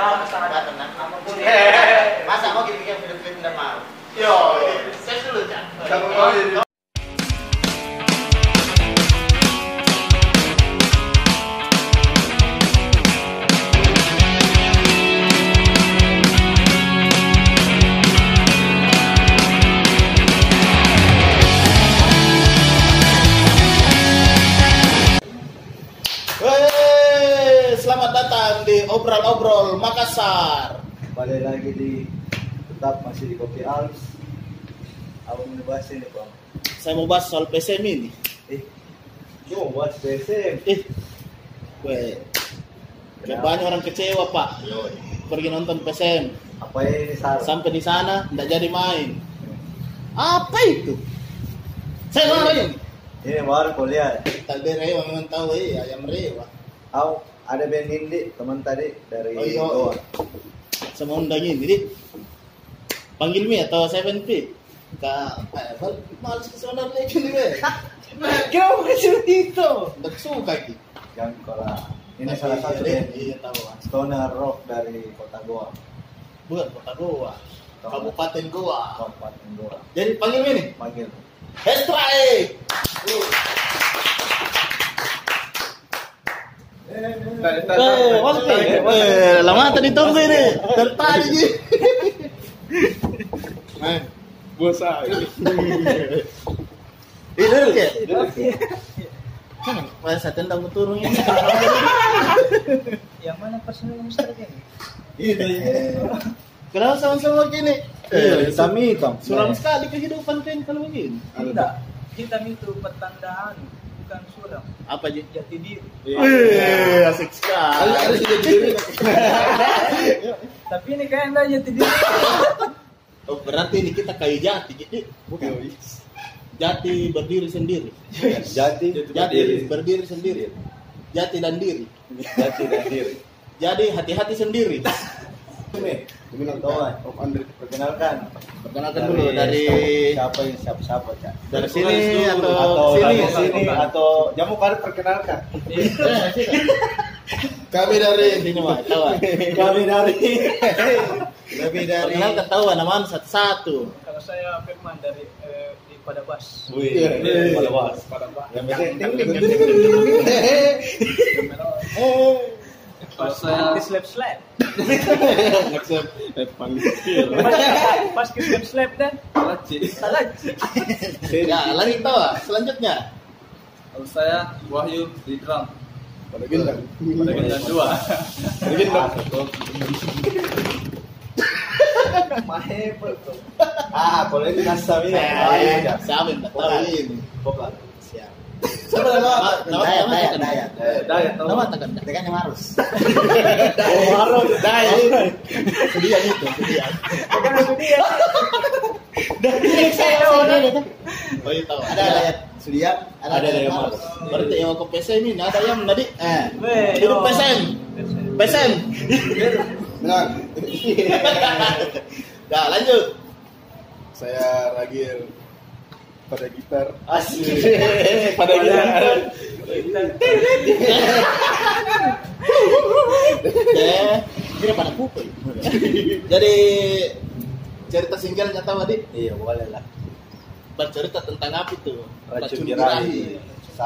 Sama sama Nggak tenang. Ampun, Budi. Masa mau bikin video-video nggak mau? Yo, Saya dulu kan. Makassar. balik lagi di tetap masih di Kopi Alps aku mau bahas ini bang Saya mau bahas soal PSM ini. eh lu mau bahas PSM Eh, kayak banyak orang kecewa pak. Pergi nonton PSM, apa ini salah sampai di sana tidak jadi main. Apa itu? Saya mau main. ini baru kau lihat Tadi rewa memang tahu eh ayam rewa. aku ada band Indi teman tadi dari Oh, iya. Goa Sama undang ini, jadi panggil mi atau Seven P. Kak, eh, malas ke sana lagi nih kau kasih itu Tidak suka ki. jangan ini salah satu iya, band Iya tahu. ah. stoner rock dari kota Goa Bukan kota Goa, Kabupaten Goa. Kabupaten Goa Jadi panggil ini, panggil Hestrike. Eh, oke. Eh, lama tadi tunggu ini. Tertarik. Nah, bos saya. Ini oke. Pas saya tendang turun ini. Yang mana personal Mister ini? Kenapa sama-sama gini? eh hitam hitam Suram sekali kehidupan kalian kalau begini. Tidak. Hitam itu pertandaan, bukan suram. Apa aja? Jati diri. Wih, asik sekali. Harus jadi diri. Tapi ini kayak enggak jati diri. Oh, berarti ini kita kayu jati, jadi bukan. Jati berdiri sendiri. jati Jati berdiri sendiri. Jati dan diri. jati dan diri Jadi hati-hati sendiri. Ini Dominant Kawan. of Andre. perkenalkan Perkenalkan dulu dari siapa yang siapa siapa cak dari sini atau, atau sini. dari sini atau jamu kali perkenalkan Eh, Kami dari sini mah, tahu. ah. kami dari Kami dari Perkenalkan tahu nama satu-satu. Kalau saya Firman dari eh, di Padabas. Wih, Iya. pada bos. Pada Bas. Yang penting Pas saya di slap slap. Eh, skill. Pas ke slap slap dan salah. Ya, lagi tahu. ah. Selanjutnya. Kalau saya Wahyu di drum Pada gendang. pada gendang dua. Pada gendang. ah, kalau ini kasar ini. Eh, Siapa yang tak tahu ini? Siap. Siapa nama? Nama Dayat, dayat, dayat. Nama tekan. Tekan yang harus. Oh, harus. Dayat. Sedian itu, sedian. Bukan aku dia. Oh, iya tahu. Ada dayat. Sudian, ada Ada yang harus. Berarti yang ke PSM ini ada yang tadi. Eh, yo. PSM. PSM. Menang. Ya, lanjut. Saya Ragil pada gitar. Asik. Pada kita. Eh, kira pada pukul. Jadi cerita singgalnya tahu tadi Iya, boleh lah. bercerita tentang apa itu? Racun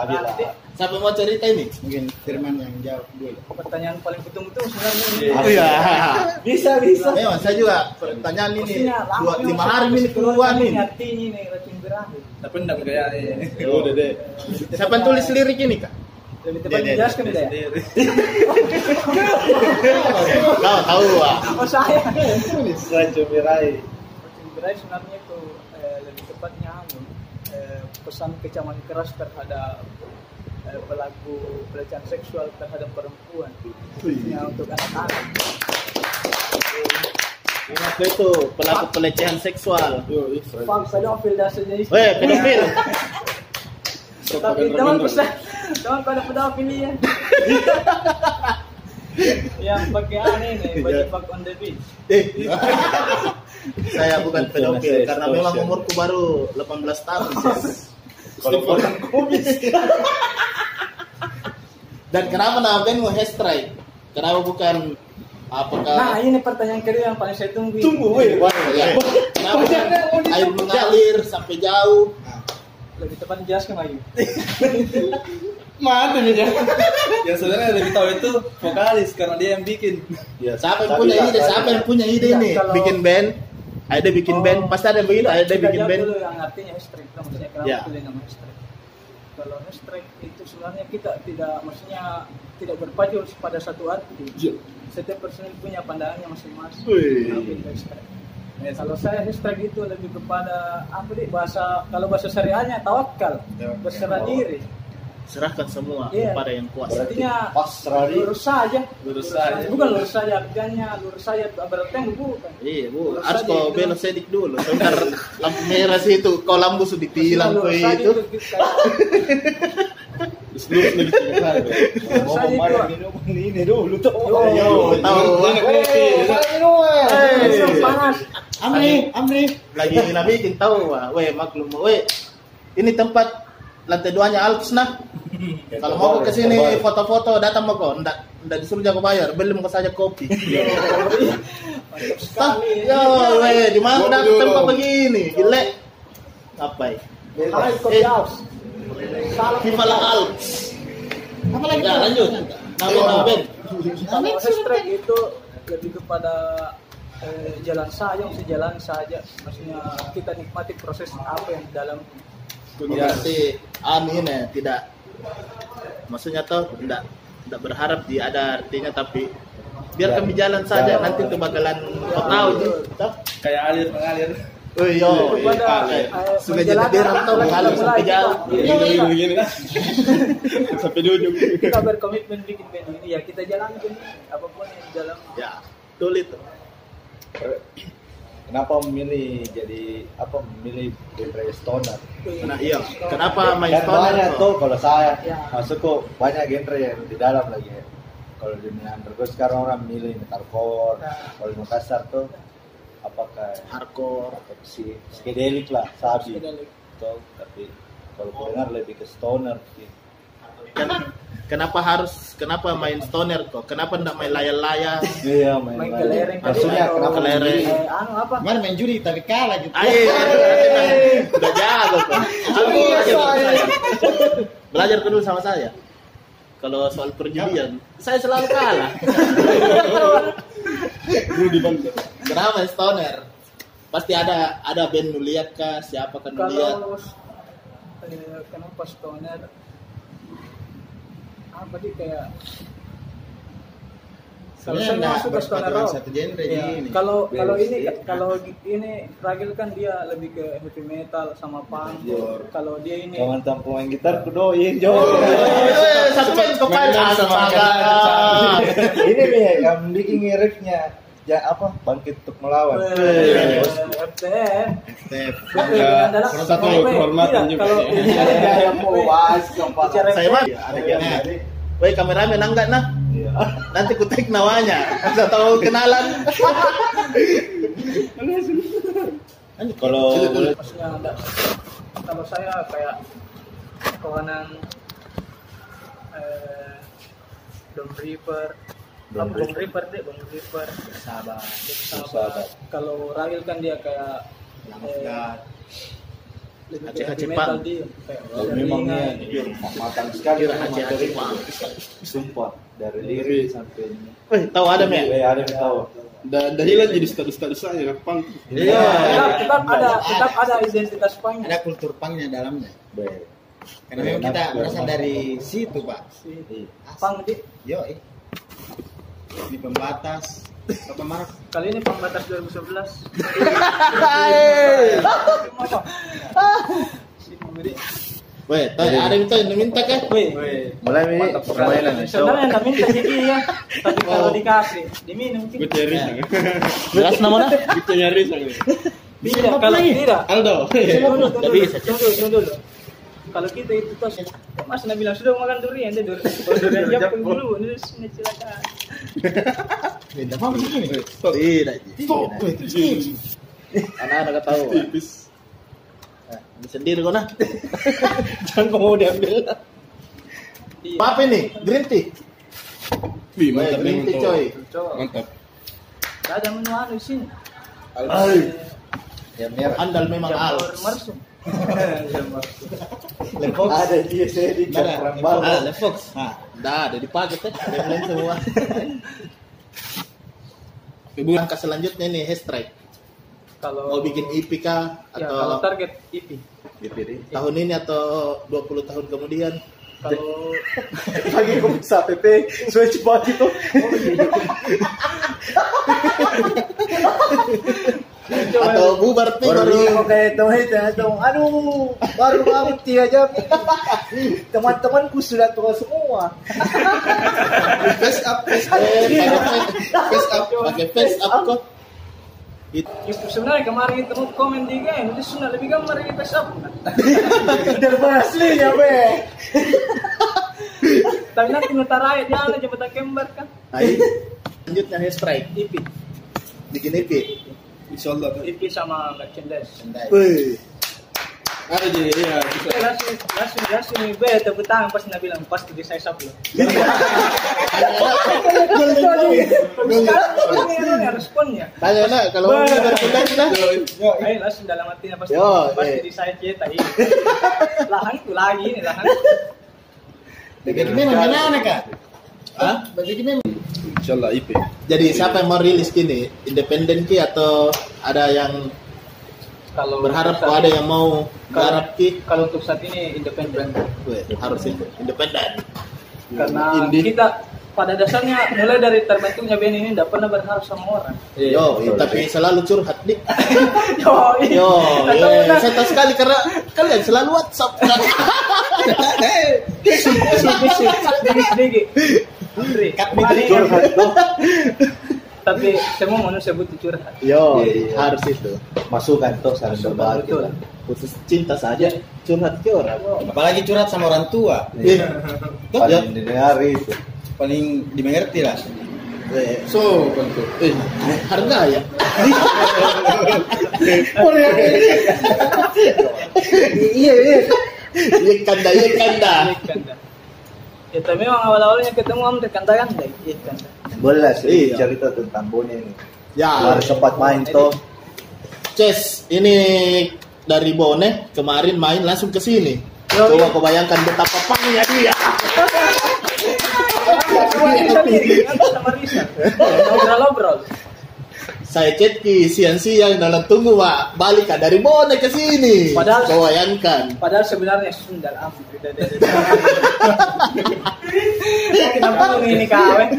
birahi. Sabila. Siapa mau cerita ini? Mungkin Firman yang jawab dulu. Pertanyaan paling betul-betul sebenarnya ini. Iya. Oh iya. Bisa, bisa. Memang saya juga pertanyaan ini dua lima hari ini keluar nih. ini racun berakhir. Tapi enggak gaya ini. Ya udah deh. Siapa tulis lirik ini kak? Lebih tepat dijelaskan ya? sendiri. Kau tahu ah. Oh saya. Racun birahi. Racun berakhir sebenarnya itu eh, lebih tepatnya eh, pesan kecaman keras terhadap eh, pelaku pelecehan seksual terhadap perempuan, khususnya untuk anak-anak. Apa itu pelaku pelecehan seksual? Fuck pedofil dasarnya itu. Weh, pedofil. Tapi teman pesan, teman pada pedofil ya. Yang pakai aneh nih, baju fuck on the beach. Eh, saya bukan pedofil karena memang umurku baru 18 tahun. Kalau orang kumis. Dan kenapa nama bandmu Hair Strike? Kenapa bukan Apakah Nah, ini pertanyaan kedua yang paling saya tunggu. Tunggu, weh. Wah, ya. Kenapa air mengalir sampai jauh? Lebih tepat dijelaskan lagi. Mana ya? Yang sebenarnya lebih tahu itu vokalis karena dia yang bikin. Ya, Siapa yang punya ide? Siapa yang punya ide nih? kalau- Bikin band. Ada bikin band, pasti ada begitu, ada Kita bikin band. dulu yang artinya strike. Maksudnya kenapa Ya. pilih nama strike? Kalau strike itu sebenarnya kita tidak, maksudnya tidak berpacu pada satu arti. Setiap personil punya pandangannya masing-masing. Strike? Kalau saya strike itu lebih kepada apa deh bahasa kalau bahasa syariahnya tawakal, berserah diri. Serahkan semua Iya. kepada yang kuasa. Artinya pasrah di lurus saja. Lurus saja. Bukan lurus saja, artinya lurus saja berarti yang bukan. Iya, Bu. Harus kau belok sedik dulu. Sebentar lampu merah situ. Kau lampu sudah ditilang kau itu. kayak- Terus lu lagi tengah hari. ngomong Saja mana itu. minum ini dulu tuh Yo, tahu. Panas. Amri, Amri. Lagi nak bikin tahu. Weh, maklum, weh. Ini tempat lantai duanya Alps nah. Kalau mau ke sini foto-foto datang mau kok, ndak ndak disuruh jago bayar, beli mau saja kopi. Mantap Tah, sekali. yo, weh, di mana dulu. tempat begini? Gile. Apa ya? Eh. Viva la Alps. Apa lagi? Ya, lanjut. Nama nama band. Kalau strike itu lebih kepada eh, jalan saja, mesti jalan saja. Maksudnya kita nikmati proses apa yang di dalam Berarti amin ya, tidak maksudnya tuh tidak tidak berharap di ada artinya tapi biar kami jalan saja nanti tuh bakalan kau tahu tuh. Toh? Kayak alir mengalir. Oh eh, eh, sudah menjalankan jadi derang tuh apa yang mengalir kita sampai mulai, jauh. kita- Gini gini gini. Sampai di ujung. Kita berkomitmen bikin band ini ya kita jalankan apa pun yang di dalam. Ya, betul itu. Kenapa memilih jadi apa memilih genre stoner Nah, iya. Kenapa main kan stoner banyak tuh? kalau saya Ya. masuk kok banyak genre yang di dalam lagi ya. kalau di underground sekarang orang milih metalcore Ya. kalau di Makassar tuh apakah Hardcore. apa sih psychedelic lah sabi tuh tapi kalau aku dengar lebih ke stoner sih Kenapa harus kenapa main stoner kok? Kenapa enggak main layar-layar? iya main, Main main. kelereng maksudnya kenapa kelereng? Eh, anu apa? Kemarin main judi tapi kalah gitu. Ayo, udah jago kok. Aku belajar sama saya. Belajar dulu sama saya. Kalau soal perjudian, saya selalu kalah. Dulu di Banten. Kenapa stoner? Pasti ada ada band nu lihat kah? Siapa kan lihat? Kalau eh, kenapa stoner? Apa sih kayak kalau saya berpatokan rock. satu genre Iya, ini. Kalau kalau ini Iya. kalau ini Ragil kan dia lebih ke heavy metal sama punk. Kalau dia ini jangan tahu pemain gitar kudoin Jo Eh, Satu band kau main astaga. ini nih yang bikin liriknya ya apa bangkit untuk melawan dalam- satu kehormatan tidak, juga Kalau ya. ya Saya mah gini. Woi kameramen enggak nah? Iya. Nanti ku tag namanya. Bisa tahu kenalan. kalau maksudnya ada kalau saya kayak kawanan eh, Dom Reaper Dom Reaper deh Reaper Sabar. sahabat Sahabat. kalau Rahil kan dia kayak eh, lebih ke Aceh-aceh heavy metal punk. dia kayak kalau dari memangnya jujur matang sekali Aceh materi Aceh sumpah dari diri sampai ini Wih, tahu ada me? Eh, ada yang tahu Dah dah hilang jadi status-status saya pang. Iya. tetap, ada tetap ada identitas punknya Ada kultur punknya dalamnya. Baik. Karena memang kita berasal dari situ, Pak. di Yo, eh. Ini pembatas. Apa mark? kali ini pembatas 2011 Si Budi. Weh, tahu ada minta minta kan? Weh, mulai ini permainan ya, show sebenarnya nggak minta sih ya tapi kalau dikasih diminum Gue cari Ya. Jelas namanya? Kita nyari sang. tidak kalau tidak Aldo. dulu bisa, tunggu tunggu dulu kalau kita itu tos mas Nabi bilang sudah makan durian dia durian durian jatuh dulu ini sini silakan Minta apa begini? Tidak. Stop. Anak-anak nggak tahu. Tipis. Nah, ini sendiri kok nah. Jangan kau mau diambil. Iya. Apa ini? Green tea. Wih, Weh, mantap green memang tea coy. Mantap. Ada menu anu di sini. Yang merah. Andal memang Jamur Alps. Lefox. Ada di di Mana? Rambal. Ah, Lefox. Ah, dah ada di paket ya. Yang lain semua. Langkah selanjutnya nih hair strike. Kalau Mau bikin IP kah ya, kalau atau target IP. DPD. tahun ini atau 20 tahun kemudian? Kalau Lagi kok bisa PP switch bagi tuh. Atau bubar pi Baru mau kayak itu itu itu. Aduh, baru bangun tiga jam ini. Teman-temanku sudah tua semua. Face up, face up. pakai face up, pakai face up kok. Itu sebenarnya kemarin itu mau komen di game, itu sudah lebih gambar di face up. Daripada aslinya be. Tapi nanti ngetar aja jalan aja kembar kan. Ayo. Selanjutnya hair strike, IP, bikin IP. Insyaallah. IP sama merchandise. Wih, Ada jadi ya langsung langsung langsung nih be tepuk tangan pas dia bilang pasti di size up lo. Sekarang ini ini responnya. tanya nak kalau mau Wah. berpindah sudah. Ayo langsung dalam hatinya pasti Yo, pasti eh. cetak ini. Lahan itu lagi ini lahan. Bagaimana mana kak? Hah? Bagaimana? Insyaallah IP. Jadi siapa yang mau rilis gini? Independen ki atau ada yang Kalau berharap saat ada ini- yang mau garap ki? kalau untuk saat ini independen harus itu independen. karena Indie. kita pada dasarnya mulai dari terbentuknya band ini tidak pernah berharap sama orang. Yo, tapi selalu curhat nih. Yo, Yo, Atau iya. udah- saya tahu sekali karena kalian selalu WhatsApp. sedikit sedikit. Andre, tapi semua manusia butuh curhat. Yo, Iya, iya. harus itu. Masukan tuh saling berbagi. Khusus cinta saja curhat ke orang. Apalagi curhat sama orang tua. Iya. Ya. Paling didengar itu. Paling dimengerti lah. Eh, So, bentuk. Eh, harga ya. Iya iya. Iya kanda, iya kanda. Ya, tapi memang awal-awalnya ketemu om deh, ikan dah. Boleh lah sih Iya. cerita tentang Boni ini. Ya, Baru sempat main tuh. Ces, ini dari Bone kemarin main langsung ke sini. Yo, Coba iya. kau bayangkan betapa pangnya dia. sama Risa. Ngobrol-ngobrol. Saya chat ki siang-siang dalam tunggu Pak balik kan dari Bone ke sini. Padahal- kau bayangkan. Padahal sebenarnya Sundal ampun. Kenapa lu ini kawan?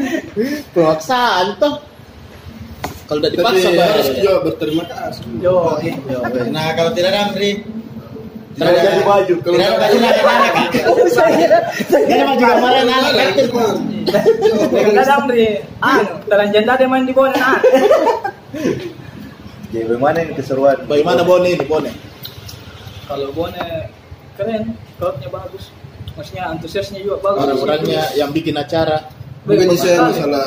Pemaksaan toh. Kalau udah dipaksa harus juga berterima kasih. Yo, Nah kalau tidak ada Amri, Tidak jadi maju. tidak ada kasih anak-anak kak. Tidak ada juga kemarin anak. kadang Ri, anu, telanjang tadi main di bola ah. Jadi bagaimana ini keseruan? Bagaimana Bone ini Bone? Kalau Bone keren, crowdnya bagus. Maksudnya antusiasnya juga bagus. Orang-orangnya yang bikin acara. Bukan saya masalah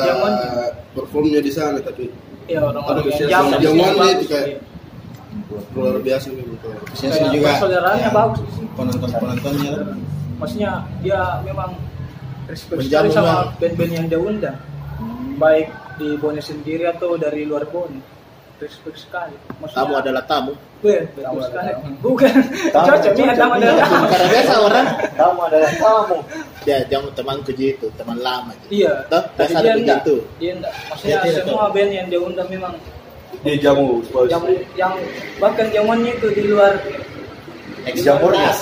performnya di sana tapi ya orang-orang yang jaman, jaman itu kayak- Iya. Luar biasa gitu. Saya juga persaudaranya ya, bagus di sini. Penonton-penontonnya. Maksudnya dia memang respect sekali sama band-band yang dia undang. Baik di Bone sendiri atau dari luar Bone. Respect sekali. Maksudnya, Tamu adalah tamu. Weh, betul sekali. Bukan. Cocok nih tamu adalah tamu. Karena biasa orang Kamu adalah kamu. ya jangan temanku gitu, teman lama. gitu. Iya. Tapi dia enggak. Dia enggak. Maksudnya semua band yang dia undang memang Dia jamu. yang yang bahkan zamannya itu di luar. Jamurnya.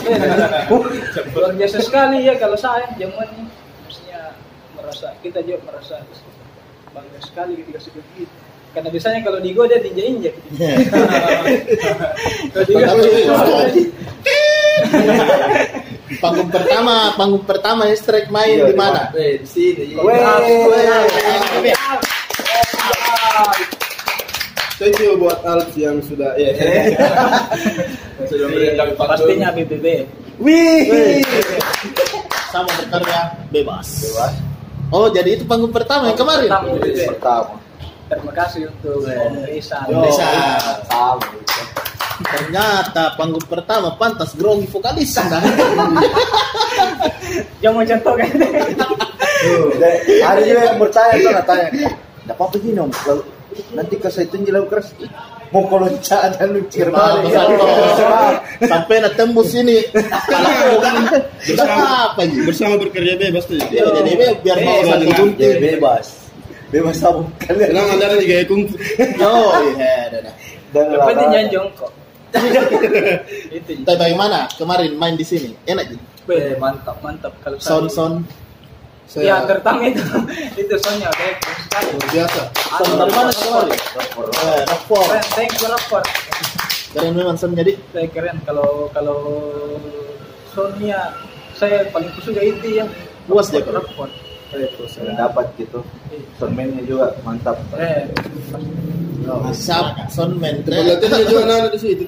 luar biasa sekali ya kalau saya zamannya maksudnya merasa kita juga merasa bangga sekali ketika sudah begitu karena biasanya kalau di gua dia injak di Panggung pertama, panggung pertama ya strike main Iya, di mana? Eh, di sini. Thank you buat Alf yang sudah ya. sudah pastinya BBB Wih. Sama berkarya bebas. Bebas. Oh, jadi itu panggung pertama yang kemarin. Pertama. Pertama. terima kasih untuk Risa Yo. Bisa. Tamu. Ternyata panggung pertama pantas grogi vokalis. Nah, yang mau contoh kan Ada juga yang bertanya tuh katanya. Dapat apa gini om? Nanti ke saya itu jelau keras. Mau kolonca ada lucir Nah, sampai na tembus ini. Bersama- apa ji Bersama bekerja bebas tuh. Ya, jadi biar mau Bebas, satu Bang. gunting bebas. Bebas sabun kalian. Senang anda juga ya kungfu. oh iya dah. dan olahraga. jangan jongkok. itu. Tapi bagaimana kemarin main di sini. Enak Weh, mantap, mantap. Kalau sound sound Ya, Saya terutama itu. Itu soundnya baik sekali. luar biasa. dari mana kemarin eh Keren, thank you Rockford. keren memang sound jadi. Saya keren kalau kalau soundnya saya paling suka itu yang Puas dia? Rockford. itu saya dapat gitu. Soundman-nya juga mantap. Eh, Mantap, soundman Tempat latihannya juga anak-anak di situ.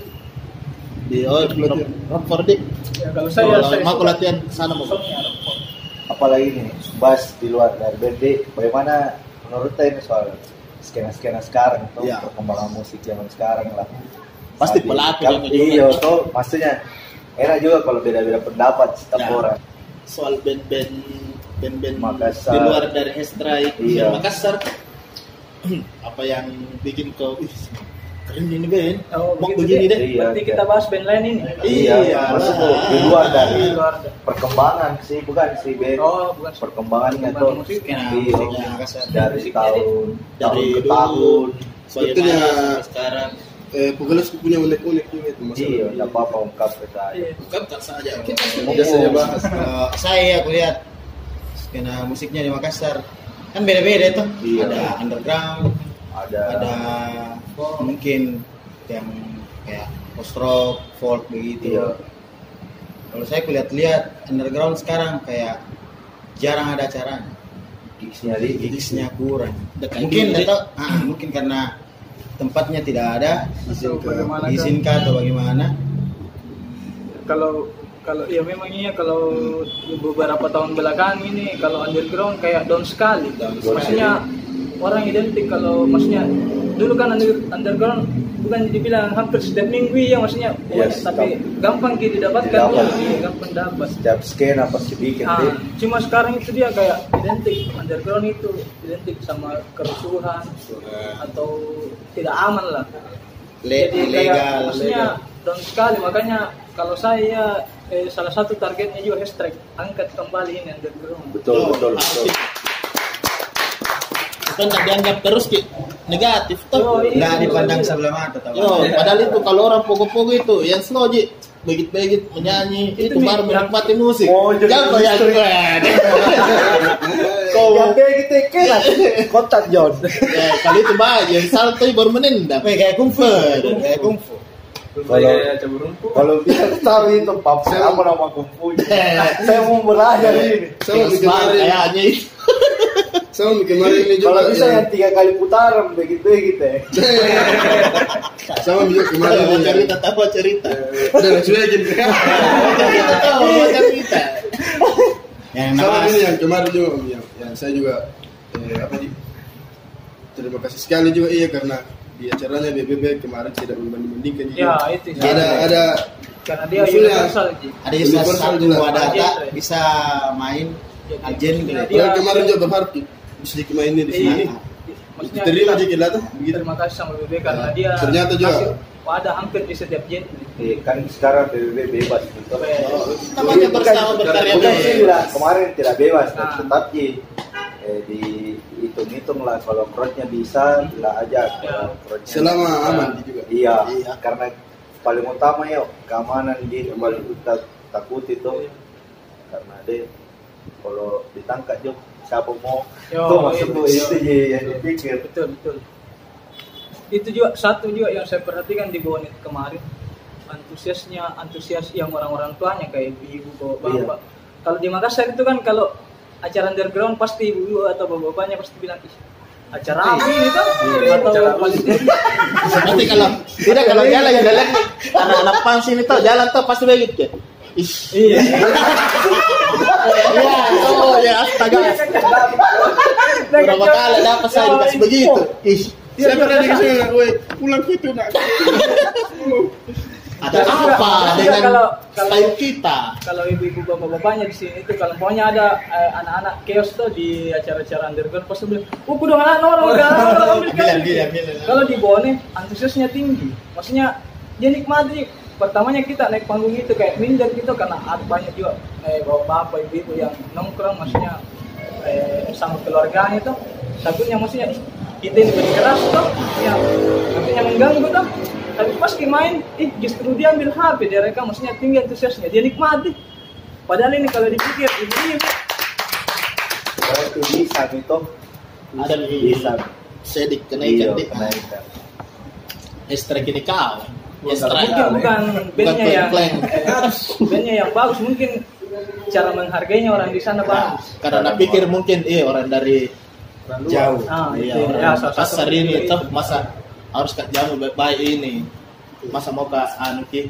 di oh Pelatihan. rockford di ya, kalau saya mau latihan sana mau. Apalagi nih bass di luar dari band bagaimana menurut saya ini soal skena-skena sekarang tuh Ya. perkembangan musik zaman sekarang lah Pasti pelaku kan, yang ngejauh. iya tuh maksudnya enak juga kalau beda-beda pendapat setiap Ya. orang soal band-band band-band Makassar. di luar dari Hestrai Iya. Makassar apa yang bikin kau "Ih, keren ini band Oh, mau begini deh. deh Iya, Berarti iya. kita bahas band lain ini. iya, Iya, maksudku lah. di luar dari Di luar ada. perkembangan sih bukan sih band Oh, bukan. perkembangannya Perkembangan tuh iya, Makassar. dari tahun dari tahun ke tahun Sebetulnya- sekarang Eh, Pugalas punya unik-unik juga itu masalah. iya nggak apa-apa ungkap saya Iya. kan tak saja kita Biasa aja bahas. Kalau saya aku lihat skena musiknya di Makassar kan beda-beda itu. Iya. Ada underground, ada ada mungkin yang kayak post rock, folk begitu. Iya. Kalau saya kulihat-lihat underground sekarang kayak jarang ada acaranya. gigsnya di Gigsnya kurang. Dekat Mungkin atau ah, mungkin karena tempatnya tidak ada, Atau bagaimana kan? diizinkan atau bagaimana. kalau kalau ya memang iya kalau beberapa tahun belakang ini kalau underground kayak down sekali maksudnya orang identik kalau maksudnya dulu kan under- underground bukan dibilang hampir setiap minggu ya maksudnya Yes, tapi gampang gitu didapatkan Didapat. ya, iya, gampang dapat. Setiap skena pasti bikin Ah, deh cuma sekarang itu dia kayak identik underground itu identik sama kerusuhan atau tidak aman lah. Le- jadi kayak ilegal, maksudnya down sekali makanya kalau saya eh, salah satu targetnya juga hashtag angkat kembali ini underground. Betul betul. Betul itu nggak dianggap terus ki negatif tuh iya. Nggak dipandang sebelah mata tahu. Yo, padahal itu kalau orang pogo-pogo itu yang slow ji begit-begit menyanyi itu, Itu baru menikmati musik. Oh, Jangan yang industri. kau yang kayak gitu kelas kotak John ya, kali itu bah yang salto baru menendang. Kayak kungfu, kayak kungfu. Kalau- rumput. kalau biar tahu itu pap apa nama kumpunya saya mau belajar ini banget kemarin, kayaknya itu. sama bikin kemarin ini juga. kalau bisa ya. yang tiga kali putaran begitu begitu ya Sama juga kemarin Mau ini. cerita tahu cerita. Udah cuekin. Kita tahu mau cerita. Yang Sama ini yang kemarin juga yang, yang saya juga eh, apa di terima kasih sekali juga iya karena di acaranya BBB kemarin tidak membanding-bandingkan juga. ya itu sih. ada ada karena dia universal. Ada Universal juga. data Agen. bisa main agen gitu. Kemarin juga berharap di bisa dimainin di sini. Iya. Maksudnya Diterima kita- aja kita begitu. terima kasih sama BB karena Nah, dia ternyata juga. wadah hampir di setiap genre Eh, kan sekarang PBB bebas gitu Namanya bersama berkarya kemarin tidak bebas Nah. tetapi eh, dihitung-hitung lah kalau crowdnya bisa tidak aja kalau Selama bisa. aman juga. iya, Iya. karena paling utama ya keamanan di paling kita takut itu karena deh kalau ditangkap juga siapa mau Yo, tuh maksudku iya. itu je yang dipikir betul betul itu juga satu juga yang saya perhatikan di Bonit kemarin antusiasnya antusias yang orang-orang tuanya kayak ibu bapak Iya. kalau di Makassar itu kan kalau acara underground pasti ibu atau bapak-bapaknya pasti bilang "Ih, acara apa ini kan atau paling Nanti kalau tidak kalau jalan lihat anak-anak pans ini tuh jalan tuh pasti begitu. ya. Ish. iya Iya, oh ya astaga. Berapa kali dapat saya dikasih begitu. Ish. Saya pernah dikasih pulang gitu nak. Ada apa juga dengan kalau- kalau- style kita? kalau ibu-ibu bapak-bapaknya di sini itu kalau pokoknya ada eh, anak-anak chaos tuh di acara-acara underground pasti bilang, "Oh, kudu anak orang udah ambil Bilang, kali." bilang, bilang. Kalau di Bone antusiasnya tinggi. Maksudnya dia nikmati pertamanya kita naik panggung itu kayak minder gitu karena ada banyak juga eh, bapak-bapak ibu-ibu yang nongkrong maksudnya eh, sama keluarganya tuh takutnya maksudnya "Ih, kita ini lebih keras tuh ya mengganggu tuh tapi pas dia main ih justru dia ambil HP dia rekam maksudnya tinggi antusiasnya dia nikmati padahal ini kalau dipikir ini Kalau itu bisa itu Ada bisa. sedik kenaikan Iya, di kenaikan. Ini kau. mungkin Strike. bukan bandnya yang bandnya yang bagus mungkin cara menghargainya orang di sana Nah, bagus karena pikir mungkin iya orang dari Jauh. ah iya, orang ya pasar ini itu. toh masa harus kat jamu baik-baik ini. Masa mau ke anu ki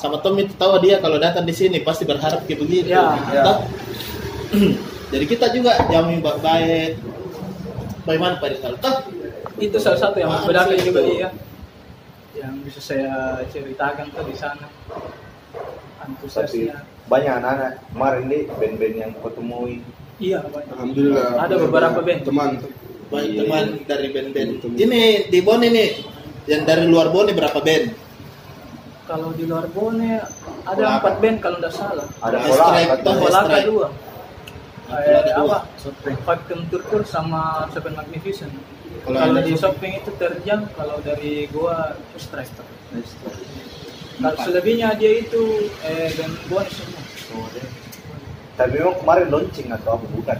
sama Tom itu tahu dia kalau datang di sini pasti berharap kayak begitu. Ya, ya. Jadi kita juga jamu baik-baik. Bagaimana Pak Rizal? Itu salah satu yang membedakan juga itu. dia yang bisa saya ceritakan tuh di sana antusiasnya banyak anak-anak kemarin nih band-band yang kutemui iya banyak Alhamdulillah. Ada beberapa band. Teman. Baik Iya. teman dari band-band. Ini di Bone nih yang dari luar Bone berapa band? kalau di luar Bone ada empat band kalau tidak salah. Ada Strike, pola toh. Kolaka Strike. dua? Eh, dua. apa? Factum Turkur sama Seven Magnificent. Kalau kalau ada di di- shopping itu terjang kalau dari gua Strike. Kalau selebihnya dia itu eh, band Bone semua. Tapi memang kemarin launching atau apa? Bukan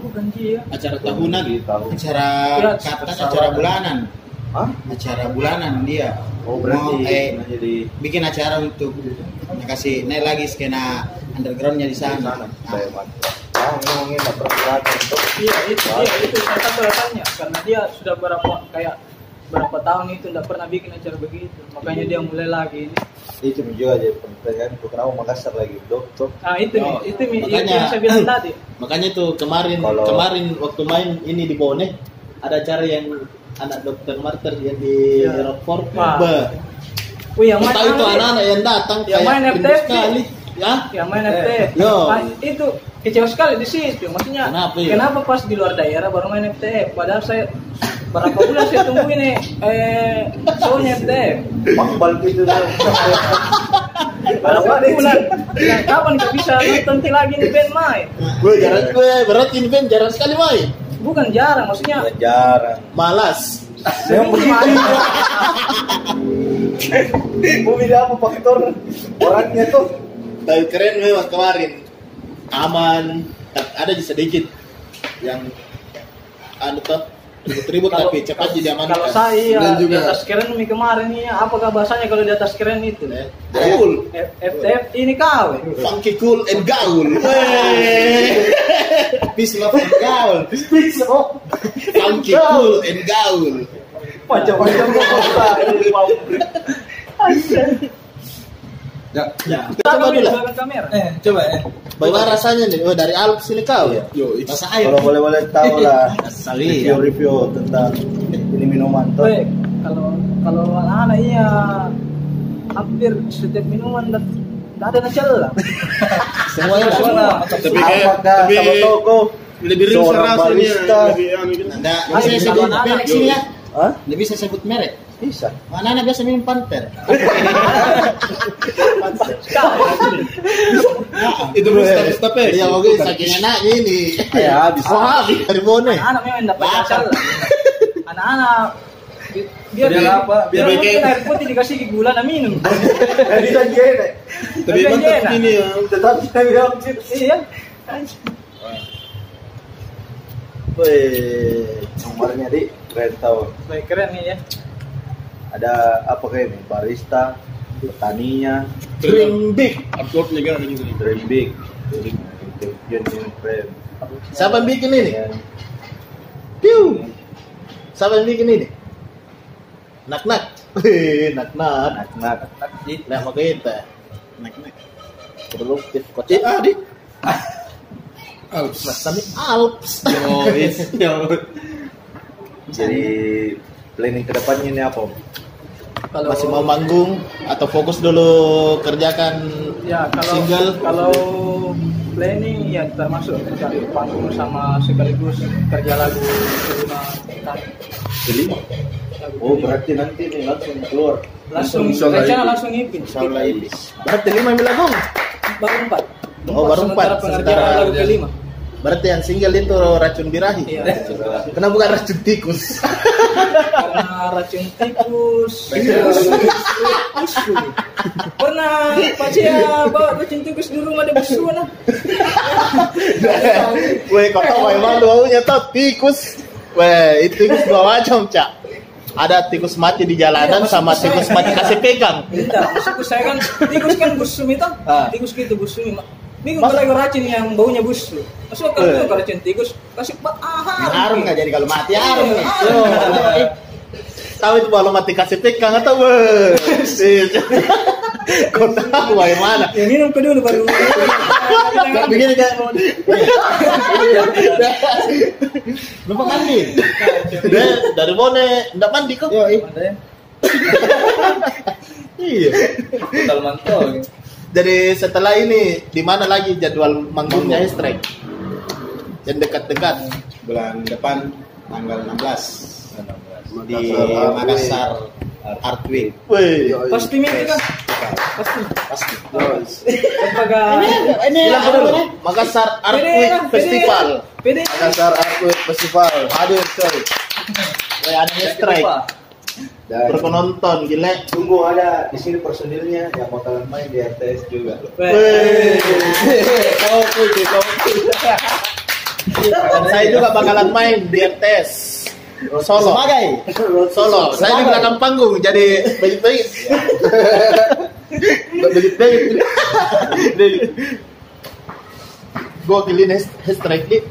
bukan dia Acara tahunan. Di tahu Acara Ya, katanya pesawat. acara bulanan. Hah? Acara bulanan dia. oh berarti Mau, eh, jadi bikin acara untuk kasih naik lagi skena undergroundnya di di sana. sana Nah, saya ah pernah kelihatan tuh Iya itu iya itu satu alasannya karena dia sudah berapa kayak berapa tahun itu tidak pernah bikin acara begitu makanya dia mulai lagi ini. itu juga aja pertanyaan tuh kenapa Makassar lagi dok dok Nah itu Oh, itu nih makanya- yang saya bilang tadi. Makanya tuh kemarin Kalau- kemarin waktu main ini di Bone ada acara yang anak dokter Marter yang di Iya. Rockford. Be. Oh yang main Tahu itu anak-anak yang datang Yang main FTP. sekali. Ya. yang main FTF. Yo. Nah, itu kecewa sekali di situ. Maksudnya Kenapa ya? kenapa pas di luar daerah baru main FTF? Padahal saya berapa bulan saya tunggu ini eh shownya FTF. makbal gitu Berapa bulan? Nah, kapan kita bisa nonton lagi nih band main? Gue jarang gue berat ini Ben jarang sekali main. Bukan jarang, maksudnya Ya, jarang Malas. Memang begitu. Mau bilang apa faktor orangnya tuh Tapi keren memang kemarin. Aman. Tak- Ada di sedikit yang anu tuh ribut-ribut tapi cepat jadi aman. Kalau saya Dan di juga- atas keren nih kemarin nih, apakah bahasanya kalau di atas keren itu? Cool. F- FTF ini kau. Funky cool and gaul. Wey. Peace love and gaul. Funky cool and gaul. macam-macam kota Ya. Ya, coba dulu. Eh, coba eh. Bagaimana rasanya nih? Oh, dari Alps ini kau ya? Yo, Rasa air. kalau boleh boleh tahu lah Sawi review review tentang ini minuman tuh Baik, kalau kalau anak-anak iya hampir setiap minuman dan tidak ada nacel lah. Semuanya Semua. semua. tapi kayak tapi sama toko lebih seorang rasanya lebih anu gitu. Bisa kalau sebut merek sini ya? Hah? Lebih bisa sebut merek. Bisa Mana anak biasa minum panter. Itu bisa bisa. Iya, oke, saking enaknya ini. ya habis Oh, dari Bone. Anak-anak memang dapat. Anak-anak biar Biar apa? Biar mungkin kayak- air putih dikasih gula na minum. jadi kan gini Tapi mantap enak. ini ya. tetap bilang gitu Iya. Wih, kemarinnya di keren Baik keren nih ya. Ada apa kayak ini barista petaninya Dream big. Uploadnya kan gitu. dream big Siapa yang bikin ini? Piu. Siapa yang bikin ini? Nak-nak. Wih, nak-nak. nak nak Nah, mau kita. Nak-nak. produktif Eh, kocak ah, di. Alps. Alps. Yo, yo. jadi planning ke depannya ini apa Kalau- masih mau manggung atau fokus dulu kerjakan Ya kalau single? kalau planning ya termasuk cari panggung sama sekaligus kerja lagu kelima. Kelima. Oh berarti nanti nih langsung keluar. langsung rencana langsung ipin. Insyaallah iblis. berarti lima yang lagu Baru empat. Oh, baru empat. Sementara- lagu kelima. berarti yang single itu racun birahi Iya. kenapa bukan racun tikus Karena racun tikus. Busu. Pernah Pak Cia bawa racun tikus di rumah ada busu nah. Weh, kau tahu memang baunya tau tikus. Weh, itu tikus dua macam, Cak. Ada tikus mati di jalanan Iya, sama tikus saya- mati kasih pegang. Tidak, maksudku saya kan tikus kan busum itu. Ah. Tikus gitu busum. Bingung Mas- kalau racun yang baunya busuk. Kalau Eh. itu racun tikus kasih pat ah Harum nggak jadi kalau mati harum nih. Iya. Tahu itu kalau mati kasih pegang atau weh. Kau tahu bagaimana? Ya minum ke dulu baru. Nggak begini kan? Lupa mandi. Dari mana? Nggak mandi kok? Iya. Total mantau. Jadi setelah ini di mana lagi jadwal manggungnya strike? Yang dekat-dekat. bulan depan tanggal 16 di Makassar, Art Week. Wih. Pasti minum kan? Pasti. Pasti. Ini Bilang apa dulu. namanya? Makassar Art Week pede. Festival. Pede. Makassar Art Week Festival hadir coy. Ada strike. Dan Berpenonton gile. Tunggu ada di sini personilnya yang bakalan main di RTS juga. Kau kau Dan saya juga bakalan main di RTS solo. Sebagai Solo. Saya di belakang panggung jadi baik-baik. Baik-baik. Gokil ini strike ini.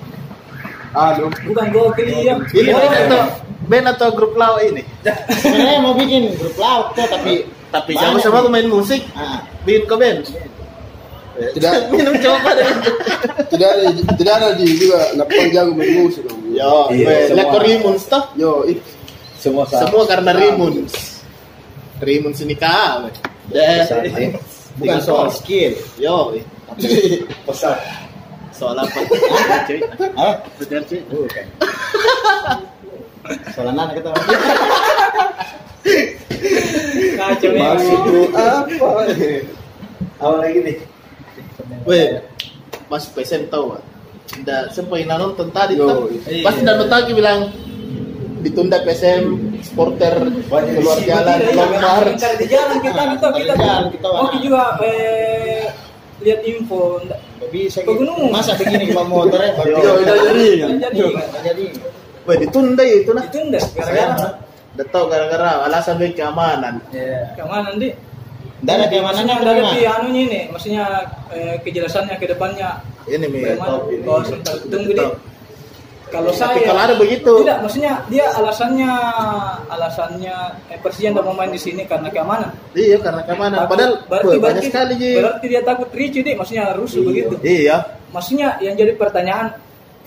aduh Bukan gokil ya. Ini atau band atau grup lau ini. sebenarnya mau bikin grup laut tuh tapi Tapi sama-sama nih. main musik. ah, Bikin ke band. tidak Minum coba deh. tidak ada tidak ada di juga napang jago main musik dong. Yo, Iya, semua. lekor Rimuns toh. Yo, it Semua sama. Semua karena Rimuns. Rimuns ini kah? weh. Deh. bukan soal skill. Yo. Pesan. soal apa? Cuy. Ah, Betul, cuy. bukan. Soal anak kita. Kacau apa? Apa lagi nih? Weh, Mas PSM tahu ah? Udah sempat nonton tadi iya. Pasti dan lagi bilang ditunda PSM supporter keluar jalan. Cari di jalan kita kita kita. Jalan, kita, Wak. Oke juga eh lihat info nggak bisa gitu. Pegunungan. Masa begini bawa motornya? Udah jadi. nggak jadi jadi. Weh, ditunda ya itu nah. itu enggak gara-gara Udah tahu gara-gara alasan baik keamanan. Iya. keamanan di Nggak ada keamanannya dari gimana? anunya ini maksudnya eh, kejelasannya ke depannya Ini mi. oh tunggu di kalau Tapi saya kalau ada begitu. tidak maksudnya dia alasannya alasannya eh, Persija tidak mau main di sini karena keamanan Iya karena keamanan. Takut- Padahal berarti, banyak berarti, sekali Ji. berarti dia takut ricu deh maksudnya rusuh begitu Iya. maksudnya yang jadi pertanyaan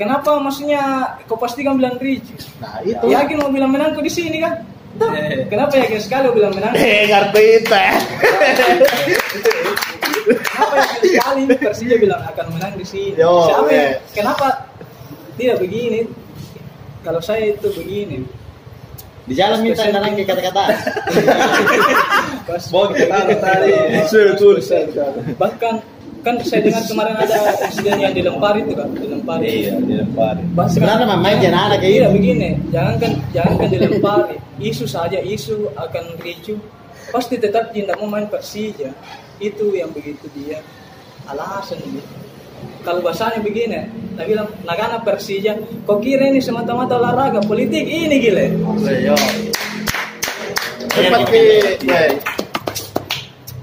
kenapa maksudnya kau pastikan bilang ricu Nah itu. yakin mau bilang menangku di sini kan Eh. kenapa yakin sekali mau bilang menang Eh ngerti itu. kenapa yakin sekali Persija bilang akan menang di sini Yo, siapa eh. yang kenapa tidak begini kalau saya itu begini Di jalan minta narang ke kata-kata. taruh tadi. Betul. bahkan kan saya dengar kemarin ada insiden yang dilempar itu kan dilempar Iya, dilempari. Bahkan- Sebenarnya main jangan ada kayak Iya gitu. begini, jangankan jangankan dilempari, isu saja isu akan ricu, pasti tetap tidak mau main Persija. Itu yang begitu dia alasan dia. Kalau bahasanya begini, tak bilang nagana Persija, kok kira ini semata-mata olahraga politik ini gile. Yo. Seperti weh, Jadi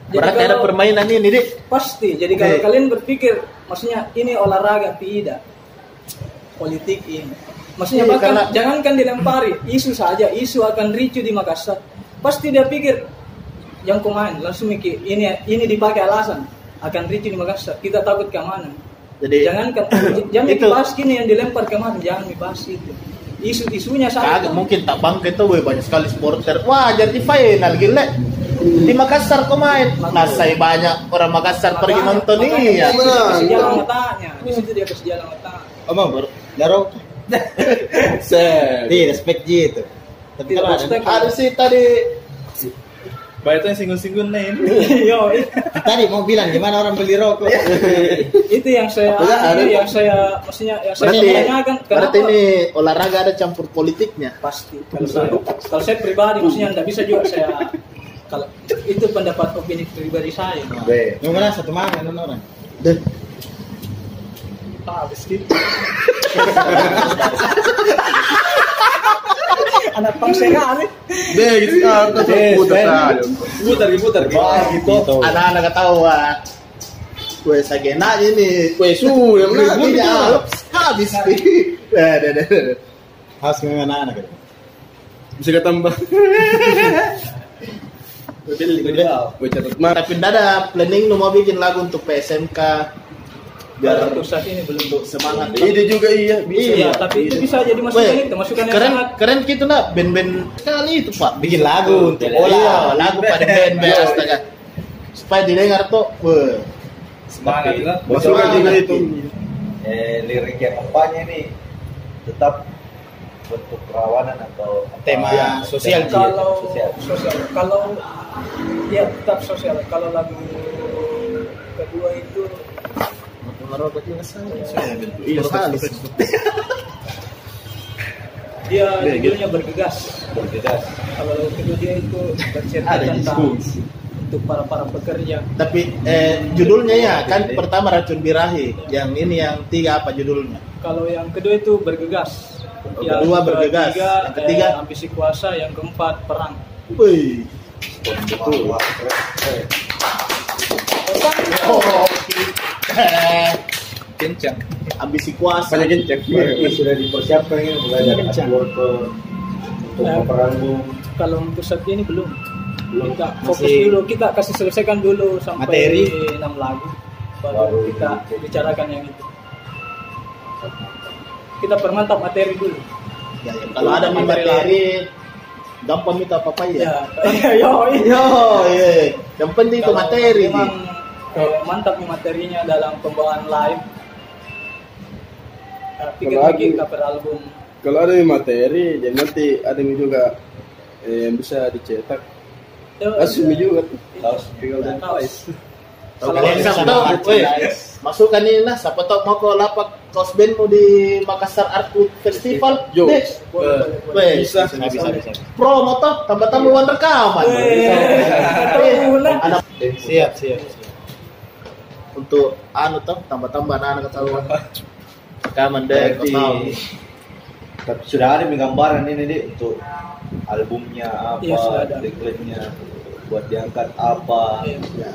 berarti ada permainan ini dik. Pasti. Jadi kalau kalian berpikir, maksudnya ini olahraga tidak, politik ini. Maksudnya Iya, bahkan karena- jangankan dilempari, isu saja, isu akan ricu di Makassar. Pasti dia pikir yang pemain langsung mikir ini ini dipakai alasan akan ricu di Makassar. Kita takut keamanan. Jadi Jangankan jangan Itu. bahas gini yang dilempar kemarin, jangan dibahas itu. isu-isunya Kagak saja. mungkin tak bangke tuh weh, banyak sekali supporter. Wah, jadi final gile. Di Makassar kau main. Nah, saya banyak orang Makassar pergi nonton ini ya. di situ dia kasih jalan matanya. Di situ dia jalan matanya. Omong baru Daro. Di respect Ji itu. Tapi Tidak kalau ada respect. Ada sih tadi Baik yang singgung-singgung nih. Yo, i- tadi mau bilang gimana orang beli rokok. itu yang saya itu yang saya maksudnya yang saya berarti tanyakan berarti ini olahraga ada campur politiknya. pasti kalau saya kalau saya pribadi maksudnya tidak bisa juga saya kalau itu pendapat opini pribadi saya B. Yang mana satu mana non orang. Deh, ah habis gitu anak pangsengan nih Deh, gitu kan, kita putar. Putar, putar. Wah, gitu. anak-anak ketawa. Kue sagena ini, kue su yang nanti gitu. habis. Eh, deh, deh, deh. Harus memang anak-anak. gitu. Bisa ketambah. Gue catat mah. Tapi ndak ada planning lu mau bikin lagu untuk PSMK biar untuk saat ini belum untuk semangat. Ide juga iya, bisa. iya tapi itu bisa jadi masukan Weh, itu masukan yang keren sangat keren gitu nak band-band kali itu pak Bikin lagu untuk iya, bola. lagu pada band-band astaga supaya didengar tuh weh. Semangat lah. Masukan juga itu. Eh, lirik yang kampanye nih tetap bentuk kerawanan atau? Tema Ya, sosial, Ji. kalau sosial. sosial. Kalau ya tetap sosial. Kalau lagu kedua itu Iya, sekali. dia judulnya bergegas. Bergegas. kalau lagu kedua dia itu bercerita tentang untuk para para pekerja. Tapi eh, judulnya ya kan pertama racun birahi. Yang ini yang tiga apa judulnya? Kalau yang kedua itu bergegas Yang kedua bergegas. ketiga, Yang ketiga? eh, ambisi kuasa yang keempat perang Wih. Betul. Oh, Kencang. ambisi kuasa Banyak kencang. Berarti sudah dipersiapkan ini mulai dari wortel untuk Eh. peperangan kalau untuk saat ini belum Belum. kita fokus Masih- dulu kita kasih selesaikan dulu sampai Materi. enam lagu baru, Baru kita bicarakan yang itu kita permantap materi dulu. Ya, ya, kalau ada materi. gampang minta apa ya. Ya yo yo iya. Yang penting itu materi. memang eh, mantap nih materinya dalam pembawaan live Eh, pikir Kalau lagi cover album. Kalau ada yang materi, jadi nanti ada yang juga eh, yang bisa dicetak. Eh, Asumi juga. Tuh. Tahu Tinggal dan kaos. Tahu Kalau bisa tahu, masukkan ini nah, siapa tahu mau ke lapak kaos band mau di Makassar Art Festival, Yo. deh, weh, Bisa. Bisa bisa bisa. promo toh, tambah-tambah rekaman. Weh, tahu lah. Anak Siap siap. untuk anu toh, tambah-tambah anak-anak tahu. Rekaman deh, kau Berarti tahu. tapi sudah ada nih gambaran ini deh untuk albumnya apa, Iya, dekletnya buat diangkat apa. Iya.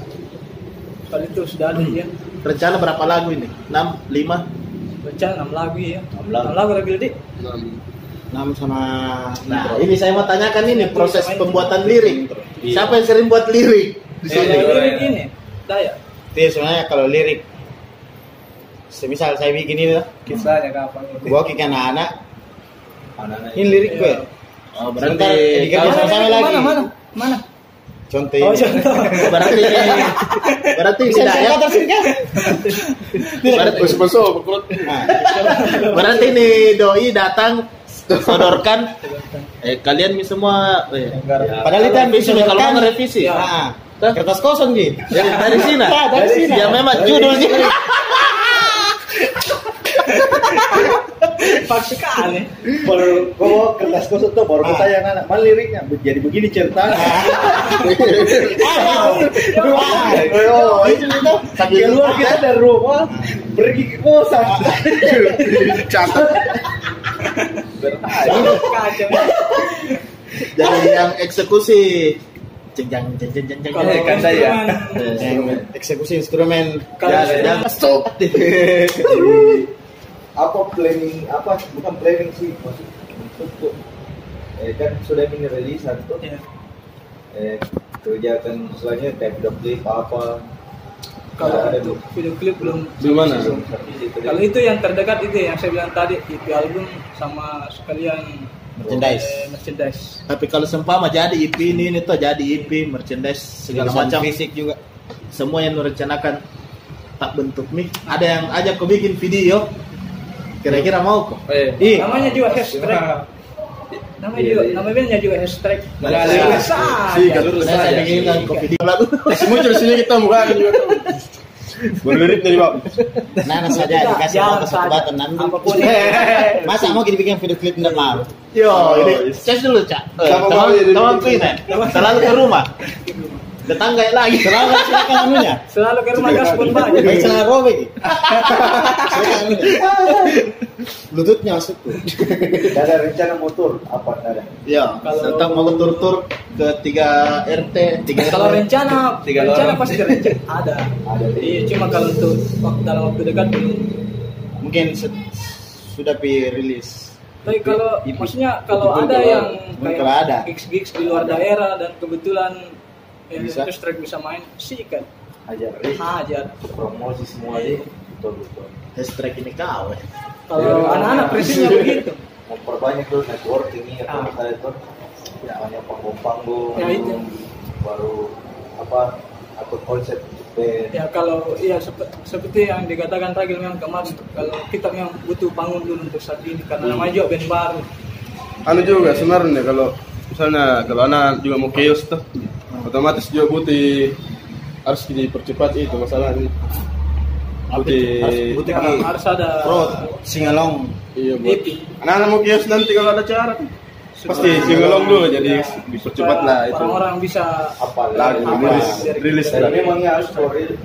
Kalau itu sudah ada ya. Rencana berapa lagu ini? 6, 5? Rencana 6 lagu ya. Enam lagu. 6 lagu Rabil Dik. Enam sama Nah, ini saya mau tanyakan ini proses pembuatan lirik. Siapa yang sering buat lirik di sini? lirik ini, Daya. Itu sebenarnya kalau lirik semisal saya bikin ini lah, Kisahnya kapan? gua ke anak-anak, Anak-anak ini lirik gue. Oh, Sebentar, berarti dikerja kalau- sama-sama mana, lagi. Mana? Mana? Contoh Oh, ini. contoh. berarti berarti Bisa tidak ya? kan? Berarti, perut. Nah, berarti nih doi datang sodorkan eh kalian semua eh, Padahal itu revisi nih, kalau mau ngerevisi Nah, kertas kosong gitu. ya, dari sini Ya, dari sini. ya memang judulnya Pas sekali. Baru kertas kosong tuh baru Ah. bertanya anak, mana liriknya? Jadi begini ceritanya. Oh, itu itu. sambil Keluar kita dari rumah, pergi ke kosan. Catat. Jadi yang eksekusi jenjang jenjang jenjang Kalau Kan saya. Yang eksekusi instrumen. Kalau Ya, ya, stop apa planning apa bukan planning sih maksud untuk eh, kan sudah mini rilisan tuh Ya. eh, kerjakan selanjutnya kayak video klip apa kalau untuk video klip belum Belum mana? kalau itu yang terdekat itu yang saya bilang tadi EP album sama sekalian Merchandise. eh, merchandise Tapi kalau sempama jadi EP ini ini tuh jadi EP merchandise segala Tulisan macam fisik juga. semua yang rencanakan tak bentuk nih. Ada yang ajak kau bikin video. Kira-kira mau kok? Eh, Ih, namanya juga hashtag namanya juga namanya juga hashtag. Lurus Si, saja. lurus Saya saja. bikin kan kau video lalu. Masih muncul di sini kita buka tuh. Berlirik dari bab. Nana saja dikasih mau ke satu batan nanti. apa pun Masa mau kita bikin video klip enggak mau? Yo, Oh, ini cek dulu cak. Teman bawa ini. teman eh. Selalu ke rumah. Tetangga lagi. Selalu silakan anunya. selalu ke rumah gas pun banyak Baik salah robek. Bluetoothnya masuk tuh. Ada rencana motor apa ada? Ya, Kalau- tetap mau tur-tur ke 3 RT, 3 kalau rencana Tiga rencana pasti rencana ada Ada iya cuma kalau untuk waktu dalam waktu dekat belum Mungkin sudah pi rilis. tapi kalau maksudnya kalau ada yang ada. gigs gigs di luar daerah dan kebetulan ya, Bisa. terus track bisa main sih kan Ajar hajar promosi semua deh. Betul betul. hashtag ini kau. eh. kalau anak-anak prinsipnya begitu Memperbanyak tuh networking ini Ah. apa saya tuh. Banyak panggung-panggung. Ya, itu. Baru apa atur konsep ya kalau iya sep- seperti yang dikatakan Ragil memang kemarin kalau kita memang butuh panggung dulu untuk saat ini karena namanya juga band baru Anu juga sebenarnya kalau misalnya kalau anak juga mau chaos tuh otomatis juga butuh harus dipercepat itu masalah ini. Butuh Harus- butuh di- harus ada Pro singalong. iya buat anak-anak mau chaos nanti kalau ada cara tuh. pasti singelong dulu jadi dipercepat lah itu. orang-orang bisa Apa Lagu Apa? rilis rilis Dan lah. memangnya harus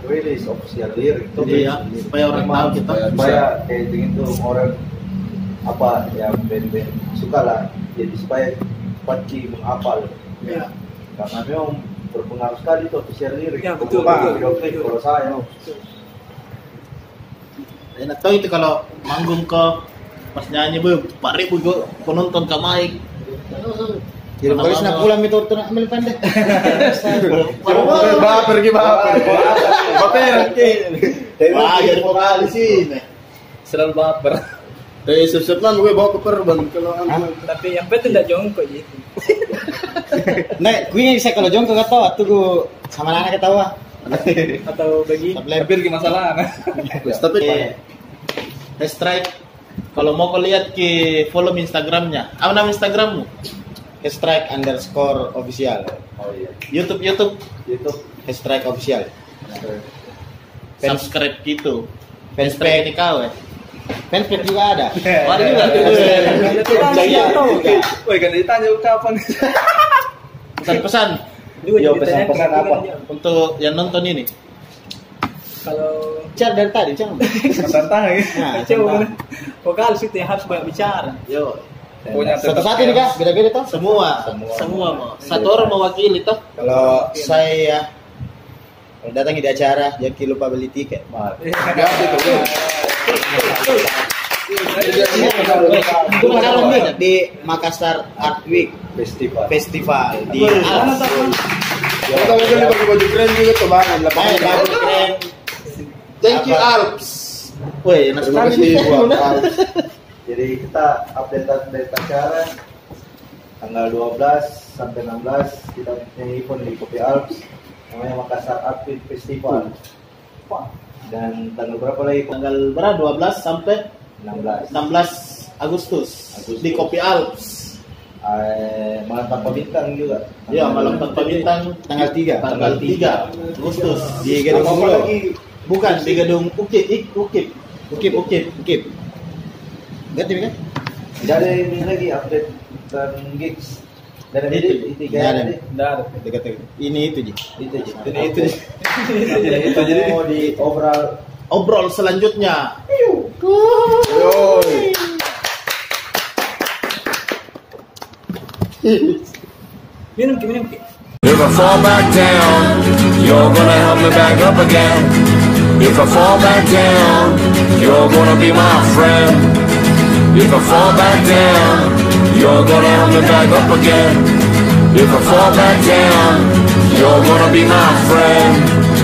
rilis official lirik tuh. Jadi ya, supaya orang Memang tahu kita. supaya kayak begitu orang apa ya band-band suka lah jadi supaya pasti menghafal ya, karena memang berpengaruh sekali tuh official lirik Ya, betul, Pak, betul, klip betul. kalau saya Enak tahu itu kalau manggung ke pas nyanyi bu, empat ribu gue penonton ke mic. Jadi nak pulang itu tuh nak ambil pendek. Baper pergi baper. Baper. Wah, jadi selalu baper. Eh, siap-siap lah gue bawa ke perban kalau tapi yang penting tidak jongkok gitu Nah, gue bisa kalau jongkok ketawa tuh gue sama anak ketawa. atau bagi. Tapi lagi masalah. Tapi Eh, strike. Kalau mau kau lihat ke follow Instagramnya. Apa nama Instagrammu? Strike underscore official. oh iya YouTube YouTube. itu Strike official. Fans- Subscribe gitu. Fanspage. Strike ini kau ya. Fanspage juga ada. Ada juga. Ya, kita Iya. nggak tahu kan Woi, kan ditanya kapan? Pesan-pesan juga Yo, pesan-pesan apa? untuk yang nonton ini. kalau Car dari tadi. Tantang ya. Nah, coba vokalis itu yang harus banyak bicara Yo, tetap Satu-satu nih kak, beda-beda toh. semua, Semua. semua mau. Satu orang mewakili toh. Kalau saya kalau datang di acara, jadi lupa beli tiket. Mal. Itu nih di Makassar Art Week festival Festival di Alps. Ya, kalau beli baju baju keren juga tuh lah. Eh, bagus keren. Thank you Alps. Woi, Terima kasih buat Al. jadi kita update update acara tanggal 12 sampai 16 kita punya event di Kopi Alps namanya Makassar Art Week Festival dan tanggal berapa lagi Tanggal berapa? 12 sampai 16 16 Agustus, Agustus. di Kopi Alps. eh, malam tanpa bintang juga Ya, malam tanpa bintang Tanggal 3. tanggal 3 Agustus. Di Gedung lagi Bukan di gedung Ukip, Ik, Ukip. Ukip, Ukip, Ukip. Ganti kan? tidak ada ini lagi update dan gigs dari Itu. Dekat Ini itu ji. itu aja. Ini itu. jadi itu jadi mau di overall Obrol selanjutnya. Yoi. Minum ki, minum ki. If I fall back down, you're gonna help me back up again. If I fall back down, you're gonna be my friend. If I fall back down, you're gonna help me back up again. If I fall back down, you're gonna be my friend.